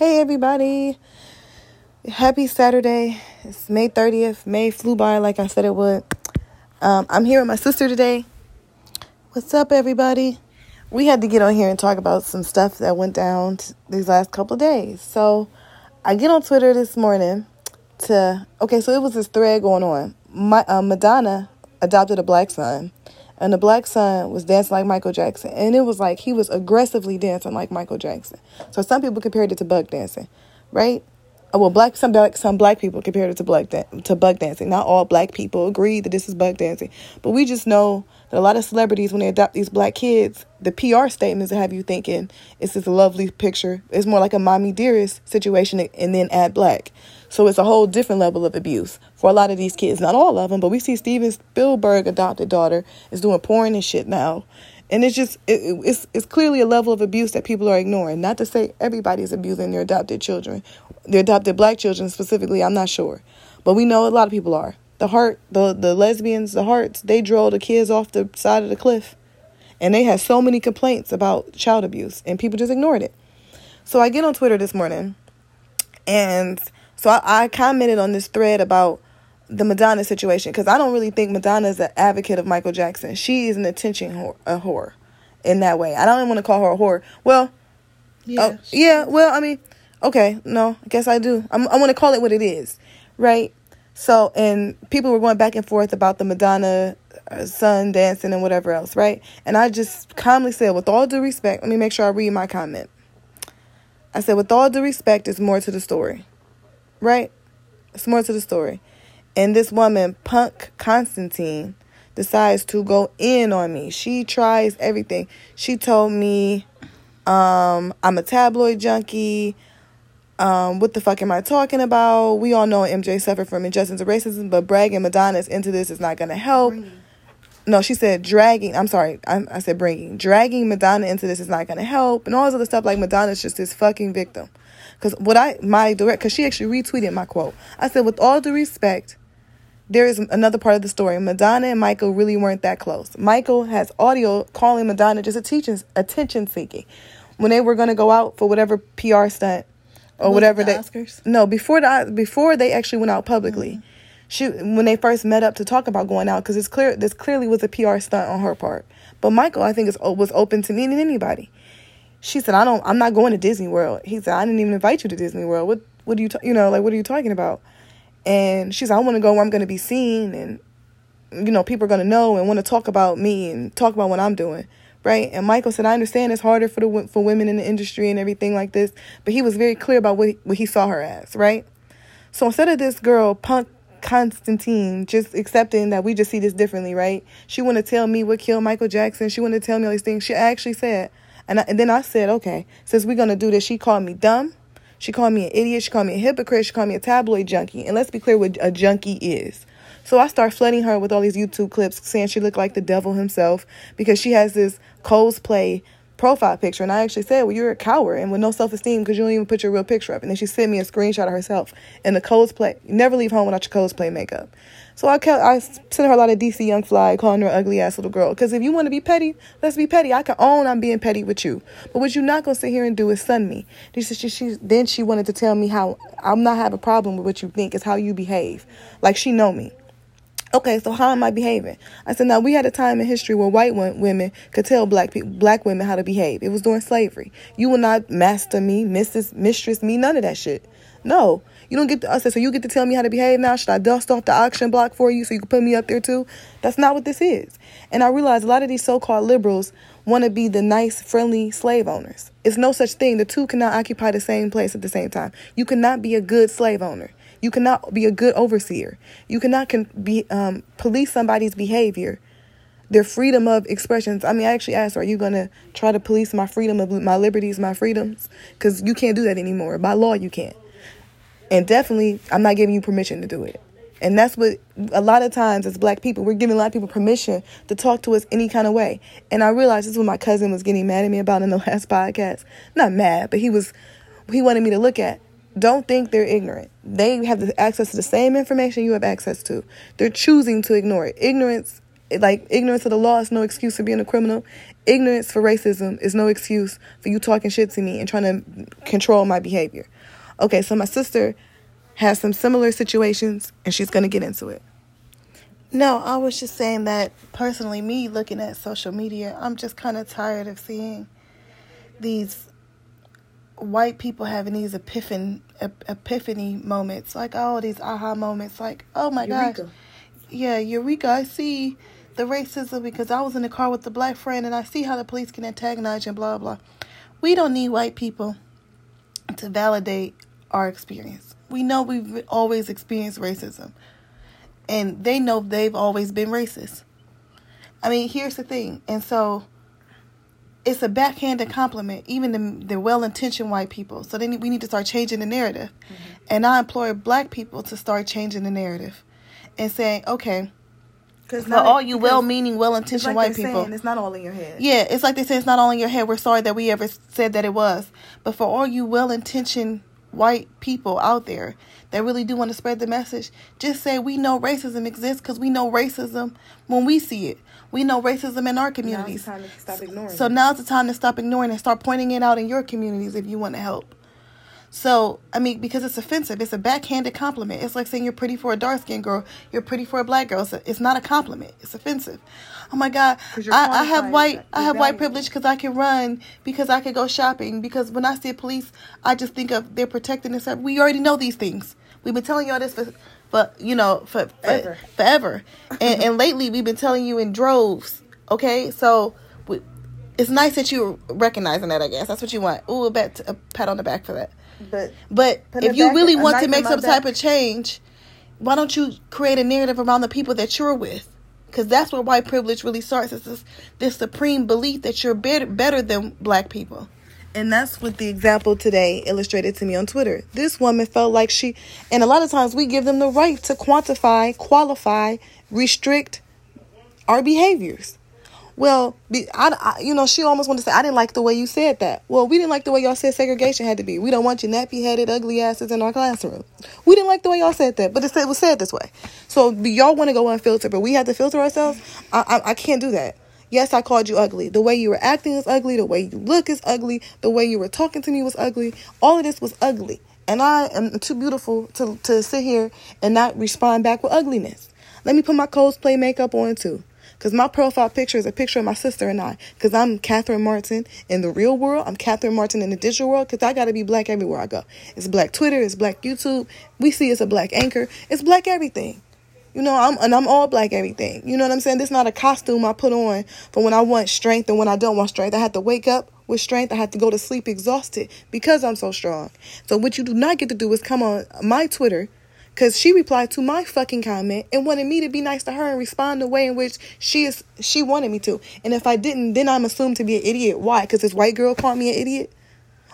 Hey, everybody. Happy Saturday. It's May 30th. May flew by like I said it would. Um, I'm here with my sister today. What's up, everybody? We had to get on here and talk about some stuff that went down these last couple of days. So I get on Twitter this morning to. Okay, so it was this thread going on. My, uh, Madonna adopted a black son and the black son was dancing like Michael Jackson, and it was like he was aggressively dancing like Michael Jackson. So some people compared it to buck dancing, right? Oh, well, black some black some black people compared it to black to buck dancing. Not all black people agree that this is buck dancing, but we just know that a lot of celebrities, when they adopt these black kids, the PR statements have you thinking it's this lovely picture. It's more like a mommy dearest situation, and then add black. So it's a whole different level of abuse for a lot of these kids. Not all of them, but we see Steven Spielberg adopted daughter is doing porn and shit now. And it's just it, it's it's clearly a level of abuse that people are ignoring. Not to say everybody's abusing their adopted children, their adopted black children specifically. I'm not sure, but we know a lot of people are. The heart, the the lesbians, the hearts, they drove the kids off the side of the cliff, and they had so many complaints about child abuse, and people just ignored it. So I get on Twitter this morning, and so I, I commented on this thread about the Madonna situation because I don't really think Madonna is an advocate of Michael Jackson. She is an attention whore, a whore in that way. I don't even want to call her a whore. Well, yeah, uh, yeah. Well, I mean, okay, no, I guess I do. I'm, I want to call it what it is, right? So, and people were going back and forth about the Madonna uh, son dancing and whatever else, right? And I just calmly said, with all due respect, let me make sure I read my comment. I said, with all due respect, there's more to the story right? It's more to the story. And this woman, Punk Constantine, decides to go in on me. She tries everything. She told me um, I'm a tabloid junkie. Um, what the fuck am I talking about? We all know MJ suffered from injustice and racism, but bragging Madonna's into this is not going to help. No, she said dragging. I'm sorry. I, I said bringing. Dragging Madonna into this is not going to help. And all this other stuff like Madonna's just this fucking victim. Because what I, my direct, because she actually retweeted my quote. I said, with all due respect, there is another part of the story. Madonna and Michael really weren't that close. Michael has audio calling Madonna just attention, attention seeking. When they were going to go out for whatever PR stunt or Was whatever the they Oscars? No, before the before they actually went out publicly. Mm-hmm. She when they first met up to talk about going out because it's clear this clearly was a PR stunt on her part. But Michael, I think, is was open to meeting anybody. She said, "I don't. I'm not going to Disney World." He said, "I didn't even invite you to Disney World. What? What do you? Ta- you know, like what are you talking about?" And she said, "I want to go where I'm going to be seen, and you know, people are going to know and want to talk about me and talk about what I'm doing." Right? And Michael said, "I understand it's harder for the for women in the industry and everything like this, but he was very clear about what he, what he saw her as." Right? So instead of this girl punk Constantine just accepting that we just see this differently, right? She want to tell me what killed Michael Jackson. She want to tell me all these things. She actually said, and, I, and then I said, okay, since we're going to do this, she called me dumb. She called me an idiot. She called me a hypocrite. She called me a tabloid junkie. And let's be clear what a junkie is. So I start flooding her with all these YouTube clips saying she looked like the devil himself because she has this cosplay profile picture. And I actually said, well, you're a coward and with no self-esteem because you don't even put your real picture up. And then she sent me a screenshot of herself in the cosplay. Never leave home without your cosplay makeup. So I kept, I sent her a lot of DC Young Fly, calling her ugly ass little girl. Because if you want to be petty, let's be petty. I can own I'm being petty with you. But what you're not gonna sit here and do is sun me. She, she, she, then she wanted to tell me how I'm not have a problem with what you think. It's how you behave. Like she know me. Okay, so how am I behaving? I said, now we had a time in history where white women could tell black black women how to behave. It was during slavery. You will not master me, missus, mistress me, none of that shit. No, you don't get to, I said, so you get to tell me how to behave now? Should I dust off the auction block for you so you can put me up there too? That's not what this is. And I realized a lot of these so-called liberals want to be the nice, friendly slave owners. It's no such thing. The two cannot occupy the same place at the same time. You cannot be a good slave owner. You cannot be a good overseer. You cannot be um, police somebody's behavior, their freedom of expressions. I mean, I actually asked, "Are you going to try to police my freedom of my liberties, my freedoms?" Because you can't do that anymore. By law, you can't. And definitely, I'm not giving you permission to do it. And that's what a lot of times as black people, we're giving a lot of people permission to talk to us any kind of way. And I realized this is what my cousin was getting mad at me about in the last podcast. Not mad, but he was he wanted me to look at don't think they're ignorant. They have access to the same information you have access to. They're choosing to ignore it. Ignorance like ignorance of the law is no excuse for being a criminal. Ignorance for racism is no excuse for you talking shit to me and trying to control my behavior. Okay, so my sister has some similar situations and she's going to get into it. No, I was just saying that personally, me looking at social media, I'm just kind of tired of seeing these white people having these epiphany, epiphany moments, like all these aha moments, like, oh my Eureka. God. Yeah, Eureka, I see the racism because I was in the car with the black friend and I see how the police can antagonize and blah, blah. We don't need white people to validate our experience. We know we've always experienced racism and they know they've always been racist. I mean, here's the thing. And so it's a backhanded compliment, even the, the well intentioned white people. So then we need to start changing the narrative. Mm-hmm. And I implore black people to start changing the narrative and saying, okay, for all you well meaning, well intentioned like white people. Saying, it's not all in your head. Yeah, it's like they say it's not all in your head. We're sorry that we ever said that it was. But for all you well intentioned white people out there that really do want to spread the message, just say we know racism exists because we know racism when we see it. We know racism in our communities. Now it's time to stop ignoring so, now's the time to stop ignoring and start pointing it out in your communities if you want to help. So, I mean, because it's offensive, it's a backhanded compliment. It's like saying you're pretty for a dark skinned girl, you're pretty for a black girl. So it's not a compliment. It's offensive. Oh my God, I, I have white, I have white privilege because I can run, because I can go shopping. Because when I see police, I just think of they're protecting us. We already know these things. We've been telling y'all this for, for you know, for, for forever. forever. and, and lately, we've been telling you in droves. Okay, so we, it's nice that you're recognizing that. I guess that's what you want. Ooh, a, bet, a pat on the back for that. But but if you really want to make some type of change, why don't you create a narrative around the people that you're with? Because that's where white privilege really starts. It's this, this supreme belief that you're better, better than black people. And that's what the example today illustrated to me on Twitter. This woman felt like she, and a lot of times we give them the right to quantify, qualify, restrict our behaviors. Well, I, I, you know, she almost wanted to say, I didn't like the way you said that. Well, we didn't like the way y'all said segregation had to be. We don't want you nappy headed, ugly asses in our classroom. We didn't like the way y'all said that, but it, it was said this way. So y'all want to go unfiltered, but we have to filter ourselves. I, I, I can't do that. Yes, I called you ugly. The way you were acting is ugly. The way you look is ugly. The way you were talking to me was ugly. All of this was ugly. And I am too beautiful to, to sit here and not respond back with ugliness. Let me put my cosplay makeup on too. Because my profile picture is a picture of my sister and I. Because I'm Katherine Martin in the real world. I'm Katherine Martin in the digital world. Because I got to be black everywhere I go. It's black Twitter. It's black YouTube. We see it's a black anchor. It's black everything. You know, I'm and I'm all black everything. You know what I'm saying? This is not a costume I put on for when I want strength and when I don't want strength. I have to wake up with strength. I have to go to sleep exhausted because I'm so strong. So what you do not get to do is come on my Twitter Cause she replied to my fucking comment and wanted me to be nice to her and respond the way in which she is she wanted me to. And if I didn't, then I'm assumed to be an idiot. Why? Because this white girl called me an idiot.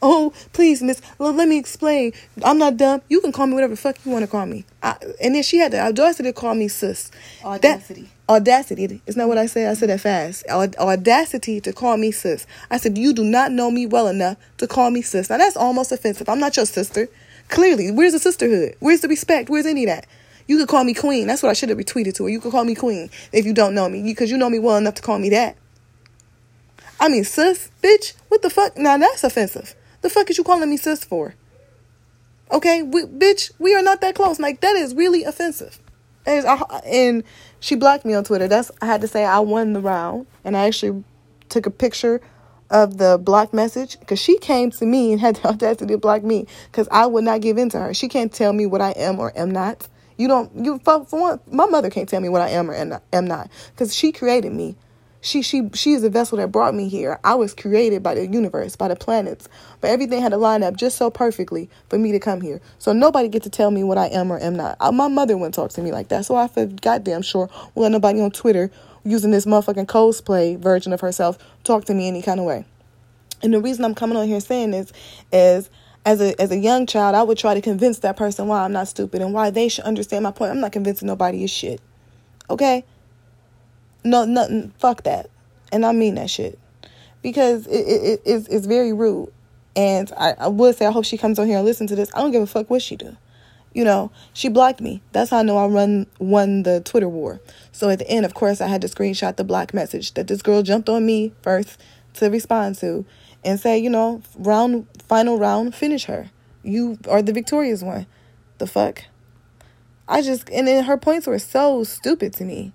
Oh, please, miss, well, let me explain. I'm not dumb. You can call me whatever fuck you want to call me. I, and then she had the audacity to call me sis. Audacity. That, audacity. It's not what I said? I said that fast. Audacity to call me sis. I said, you do not know me well enough to call me sis. Now, that's almost offensive. I'm not your sister. Clearly, where's the sisterhood? Where's the respect? Where's any of that? You could call me queen. That's what I should have retweeted to her. You could call me queen if you don't know me, because you know me well enough to call me that. I mean, sis, bitch, what the fuck? Now that's offensive. The fuck is you calling me sis for? Okay, we, bitch, we are not that close. Like that is really offensive. And, and she blocked me on Twitter. That's I had to say I won the round, and I actually took a picture of the block message because she came to me and had the audacity to block me because I would not give in to her. She can't tell me what I am or am not. You don't. You for, for one, my mother can't tell me what I am or am not because she created me. She she she is the vessel that brought me here. I was created by the universe, by the planets, but everything had to line up just so perfectly for me to come here. So nobody get to tell me what I am or am not. I, my mother wouldn't talk to me like that, so I feel goddamn sure well nobody on Twitter using this motherfucking cosplay version of herself talk to me any kind of way. And the reason I'm coming on here saying this is as a as a young child, I would try to convince that person why I'm not stupid and why they should understand my point. I'm not convincing nobody is shit. Okay? No, nothing. Fuck that. And I mean that shit because it, it, it's, it's very rude. And I, I would say I hope she comes on here and listen to this. I don't give a fuck what she do. You know, she blocked me. That's how I know I run won the Twitter war. So at the end, of course, I had to screenshot the block message that this girl jumped on me first to respond to and say, you know, round final round, finish her. You are the victorious one. The fuck? I just and then her points were so stupid to me.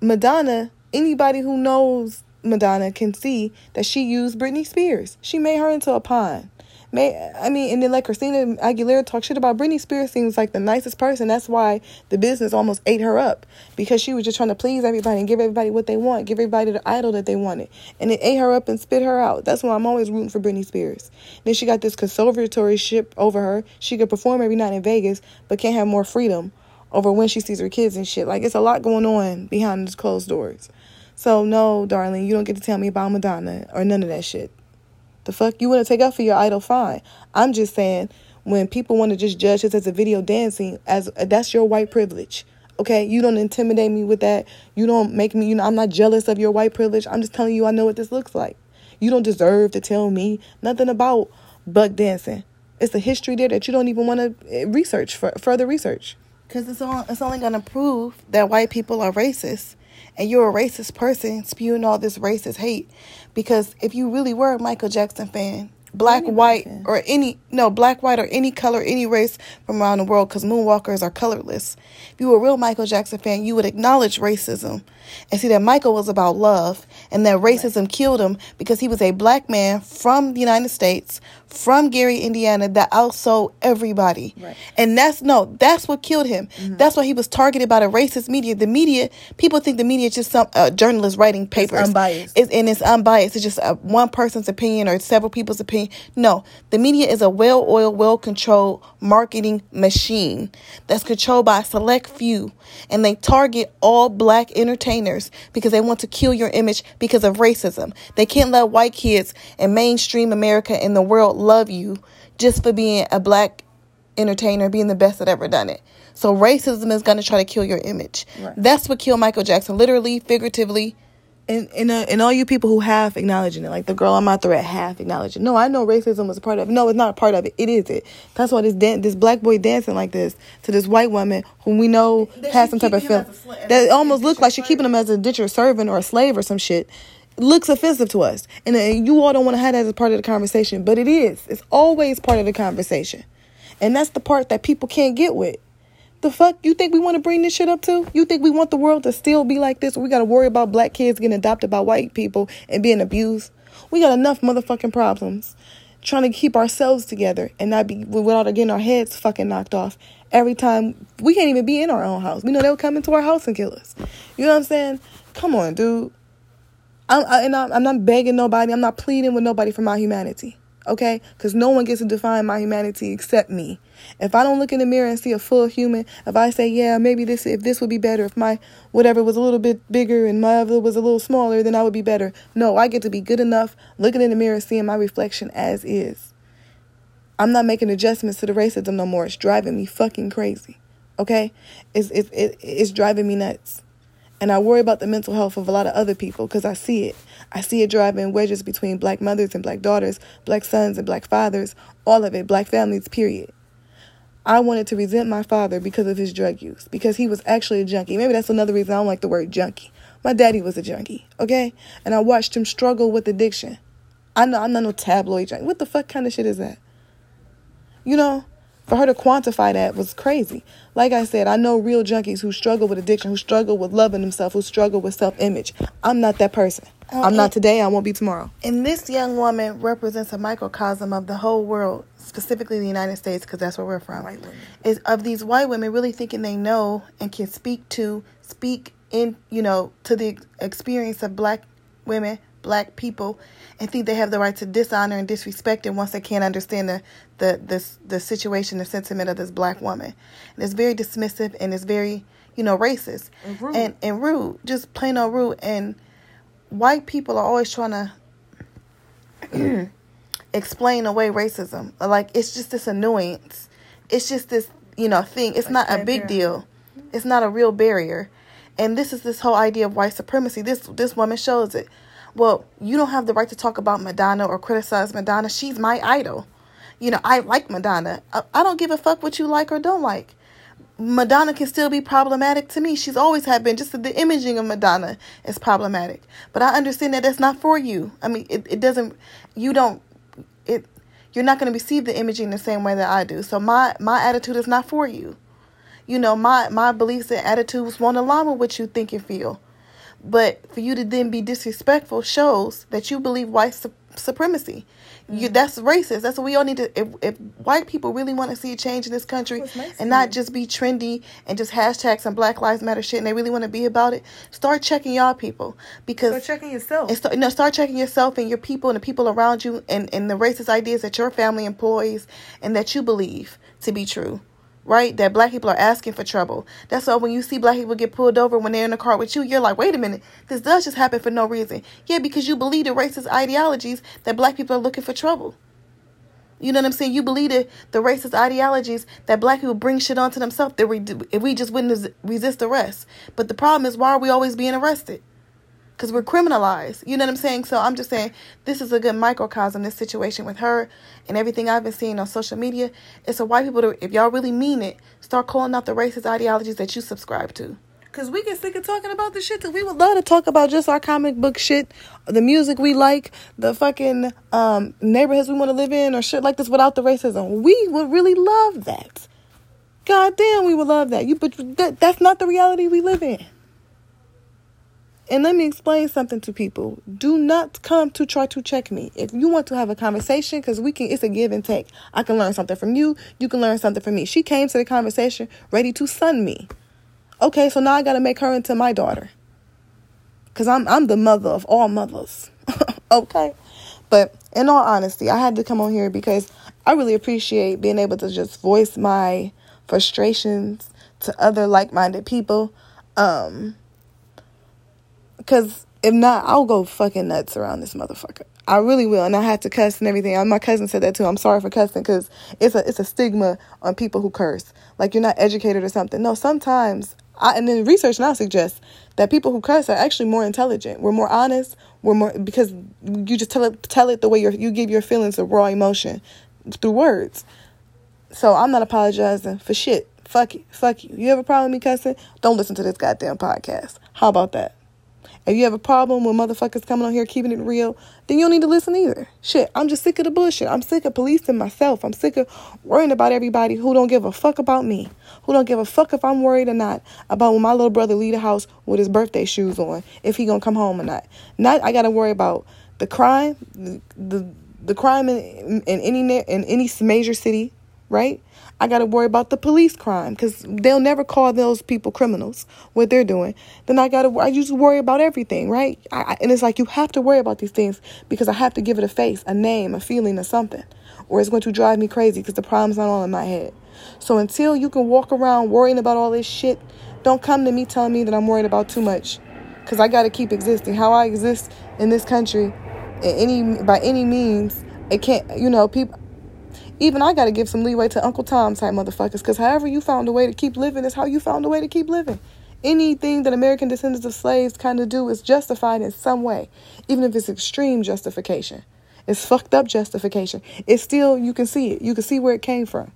Madonna, anybody who knows Madonna can see that she used Britney Spears. She made her into a pawn. May I mean, and then like Christina Aguilera talk shit about Britney Spears seems like the nicest person. That's why the business almost ate her up because she was just trying to please everybody and give everybody what they want, give everybody the idol that they wanted, and it ate her up and spit her out. That's why I'm always rooting for Britney Spears. Then she got this conservatorship over her. She could perform every night in Vegas, but can't have more freedom over when she sees her kids and shit. Like it's a lot going on behind these closed doors. So no, darling, you don't get to tell me about Madonna or none of that shit. The fuck you want to take up for your idol? Fine. I'm just saying when people want to just judge this as a video dancing, as that's your white privilege. Okay, you don't intimidate me with that. You don't make me. You know, I'm not jealous of your white privilege. I'm just telling you I know what this looks like. You don't deserve to tell me nothing about buck dancing. It's a history there that you don't even want to eh, research for further research. Cause it's all it's only gonna prove that white people are racist and you're a racist person spewing all this racist hate. Because if you really were a Michael Jackson fan, black, white, or any no black, white, or any color, any race from around the world, because moonwalkers are colorless. If you were a real Michael Jackson fan, you would acknowledge racism and see that Michael was about love and that racism right. killed him because he was a black man from the United States, from Gary, Indiana, that outsold everybody. Right. And that's no, that's what killed him. Mm-hmm. That's why he was targeted by the racist media. The media, people think the media is just some uh, journalist writing papers. It's unbiased. It's, and it's unbiased. It's just uh, one person's opinion or several people's opinion. No, the media is a well oiled, well controlled marketing machine that's controlled by a select few. And they target all black entertainers because they want to kill your image because of racism. They can't let white kids in mainstream America and the world love you just for being a black entertainer, being the best that ever done it. So racism is going to try to kill your image. Right. That's what killed Michael Jackson, literally, figuratively, and and, uh, and all you people who half acknowledging it, like the girl on my thread, half acknowledging. No, I know racism was a part of it. No, it's not a part of it. It is it. That's why this dan- this black boy dancing like this to this white woman who we know that has some type of film sl- that almost looks like she's keeping him as a ditcher servant or a slave or some shit. Looks offensive to us, and, uh, you all don't want to have that as a part of the conversation, but it is. It's always part of the conversation, and that's the part that people can't get with. The fuck you think we want to bring this shit up to? You think we want the world to still be like this? We got to worry about black kids getting adopted by white people and being abused. We got enough motherfucking problems trying to keep ourselves together and not be without getting our heads fucking knocked off every time. We can't even be in our own house. We know they'll come into our house and kill us. You know what I'm saying? Come on, dude. I'm, I, and I'm, I'm not begging nobody. I'm not pleading with nobody for my humanity okay? Because no one gets to define my humanity except me. If I don't look in the mirror and see a full human, if I say, yeah, maybe this, if this would be better, if my whatever was a little bit bigger and my other was a little smaller, then I would be better. No, I get to be good enough looking in the mirror, seeing my reflection as is. I'm not making adjustments to the racism no more. It's driving me fucking crazy. Okay? It's, it's, it's driving me nuts. And I worry about the mental health of a lot of other people because I see it. I see it driving wedges between black mothers and black daughters, black sons and black fathers, all of it, black families, period. I wanted to resent my father because of his drug use, because he was actually a junkie. Maybe that's another reason I don't like the word junkie. My daddy was a junkie, okay? And I watched him struggle with addiction. I know I'm not no tabloid junkie. What the fuck kind of shit is that? You know? For her to quantify that was crazy. Like I said, I know real junkies who struggle with addiction, who struggle with loving themselves, who struggle with self image. I'm not that person. Uh, I'm not today. I won't be tomorrow. And this young woman represents a microcosm of the whole world, specifically the United States, because that's where we're from. Is of these white women really thinking they know and can speak to, speak in, you know, to the experience of black women, black people and think they have the right to dishonor and disrespect it once they can't understand the the the, the situation, the sentiment of this black woman. And it's very dismissive and it's very, you know, racist and rude. And, and rude, just plain old rude. And white people are always trying to explain away racism. Like it's just this annoyance. It's just this, you know, thing. It's like not a big deal. It's not a real barrier. And this is this whole idea of white supremacy. This this woman shows it well, you don't have the right to talk about Madonna or criticize Madonna. She's my idol. You know, I like Madonna. I, don't give a fuck what you like or don't like. Madonna can still be problematic to me. She's always had been. Just the imaging of Madonna is problematic. But I understand that that's not for you. I mean, it, it doesn't, you don't, it, you're not going to receive the imaging the same way that I do. So my, my attitude is not for you. You know, my, my beliefs and attitudes won't align with what you think and feel. But for you to then be disrespectful shows that you believe white su- supremacy. You, that's racist. That's what we all need to. If, if white people really want to see a change in this country and not just be trendy and just hashtags and Black Lives Matter shit, and they really want to be about it, start checking y'all people because Go checking yourself. and start, no, start checking yourself and your people and the people around you and, and the racist ideas that your family employs and that you believe to be true. Right? That black people are asking for trouble. That's why when you see black people get pulled over when they're in the car with you, you're like, wait a minute, this does just happen for no reason. Yeah, because you believe the racist ideologies that black people are looking for trouble. You know what I'm saying? You believe the, the racist ideologies that black people bring shit onto themselves that we, if we just wouldn't resist arrest. But the problem is, why are we always being arrested? Because we're criminalized. You know what I'm saying? So I'm just saying this is a good microcosm. This situation with her and everything I've been seeing on social media. It's a white people to, if y'all really mean it, start calling out the racist ideologies that you subscribe to. Cause we get sick of talking about this shit. That we We would love to talk about just our comic book shit, the music we like, the fucking um, neighborhoods we want to live in, or shit like this without the racism. We would really love that. God damn, we would love that. You, but that, that's not the reality we live in. And let me explain something to people. Do not come to try to check me. If you want to have a conversation, because we can, it's a give and take. I can learn something from you. You can learn something from me. She came to the conversation ready to sun me. Okay, so now I got to make her into my daughter. Cause I'm I'm the mother of all mothers. okay. But in all honesty, I had to come on here because I really appreciate being able to just voice my frustrations to other like-minded people. Um cuz if not, I'll go fucking nuts around this motherfucker. I really will, and I had to cuss and everything. My cousin said that too. I'm sorry for cussing because it's a it's a stigma on people who curse. Like you're not educated or something. No, sometimes I, and then research now suggests that people who curse are actually more intelligent. We're more honest. We're more because you just tell it tell it the way you you give your feelings a raw emotion through words. So I'm not apologizing for shit. Fuck you. Fuck you. You have a problem with me cussing? Don't listen to this goddamn podcast. How about that? If you have a problem with motherfuckers coming on here keeping it real, then you don't need to listen either. Shit, I'm just sick of the bullshit. I'm sick of policing myself. I'm sick of worrying about everybody who don't give a fuck about me. Who don't give a fuck if I'm worried or not about when my little brother leave the house with his birthday shoes on, if he gonna come home or not. Not I gotta worry about the crime, the the, the crime in, in any in any major city, right? I got to worry about the police crime because they'll never call those people criminals, what they're doing. Then I got to, I just worry about everything, right? I, I, and it's like you have to worry about these things because I have to give it a face, a name, a feeling, or something. Or it's going to drive me crazy because the problem's not all in my head. So until you can walk around worrying about all this shit, don't come to me telling me that I'm worried about too much because I got to keep existing. How I exist in this country, in any by any means, it can't, you know, people even I got to give some leeway to Uncle Tom type motherfuckers because however you found a way to keep living is how you found a way to keep living. Anything that American descendants of slaves kind of do is justified in some way, even if it's extreme justification. It's fucked up justification. It's still, you can see it. You can see where it came from.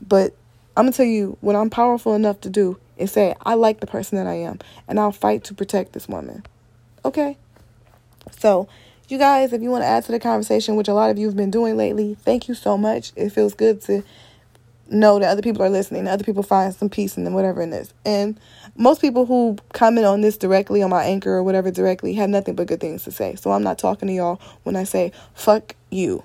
But I'm going to tell you what I'm powerful enough to do is say, I like the person that I am, and I'll fight to protect this woman. Okay? So, you guys, if you want to add to the conversation, which a lot of you have been doing lately, thank you so much. It feels good to know that other people are listening, other people find some peace in them, whatever in this. And most people who comment on this directly on my anchor or whatever directly have nothing but good things to say. So I'm not talking to y'all when I say, fuck you.